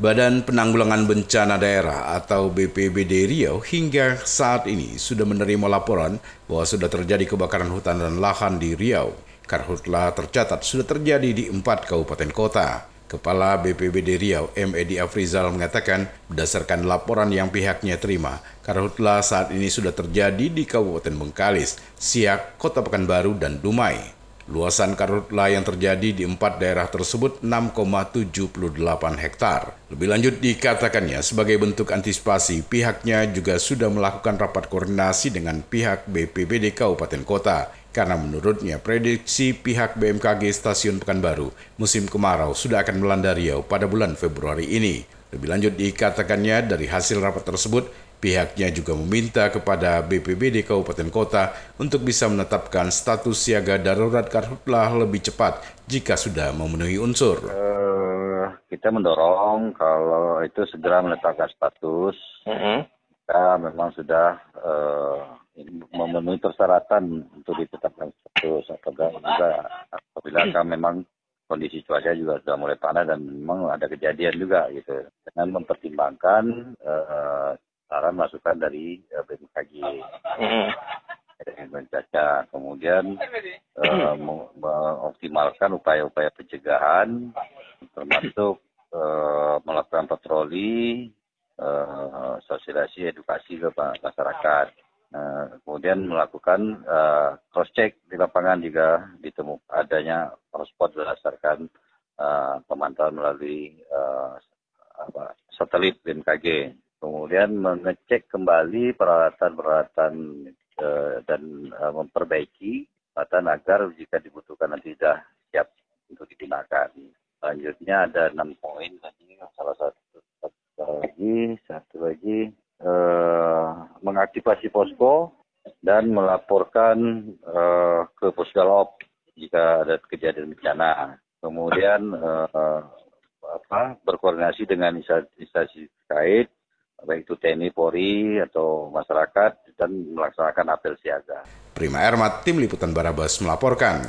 Badan Penanggulangan Bencana Daerah atau BPBD Riau hingga saat ini sudah menerima laporan bahwa sudah terjadi kebakaran hutan dan lahan di Riau. Karhutla tercatat sudah terjadi di empat kabupaten kota. Kepala BPBD Riau, M. Edi Afrizal mengatakan, berdasarkan laporan yang pihaknya terima, karhutla saat ini sudah terjadi di Kabupaten Bengkalis, Siak, Kota Pekanbaru, dan Dumai. Luasan karhutla yang terjadi di empat daerah tersebut 6,78 hektar. Lebih lanjut dikatakannya sebagai bentuk antisipasi pihaknya juga sudah melakukan rapat koordinasi dengan pihak BPBD Kabupaten Kota karena menurutnya prediksi pihak BMKG Stasiun Pekanbaru musim kemarau sudah akan melanda Riau pada bulan Februari ini. Lebih lanjut dikatakannya dari hasil rapat tersebut Pihaknya juga meminta kepada BPBD Kabupaten Kota untuk bisa menetapkan status siaga darurat karhutlah lebih cepat jika sudah memenuhi unsur. Uh, kita mendorong kalau itu segera menetapkan status. Uh -huh. Kita memang sudah uh, memenuhi persyaratan untuk ditetapkan status apabila apabila kan memang kondisi cuaca juga sudah mulai panas dan memang ada kejadian juga gitu dengan mempertimbangkan uh, saran masukan dari uh, BMKG. Mm-hmm. caca kemudian uh, mengoptimalkan upaya-upaya pencegahan termasuk uh, melakukan patroli uh, sosialisasi edukasi ke masyarakat. Uh, kemudian melakukan uh, cross check di lapangan jika ditemukan adanya hotspot berdasarkan uh, pemantauan melalui uh, apa, satelit BMKG kemudian mengecek kembali peralatan-peralatan uh, dan uh, memperbaiki peralatan agar jika dibutuhkan nanti sudah siap untuk digunakan. Selanjutnya ada enam poin tadi, salah satu, satu lagi, satu lagi uh, mengaktifasi posko dan melaporkan uh, ke Pusgalop jika ada kejadian bencana. Kemudian uh, apa, berkoordinasi dengan instansi terkait baik itu TNI, Polri, atau masyarakat dan melaksanakan apel siaga. Prima Ermat, Tim Liputan Barabas melaporkan.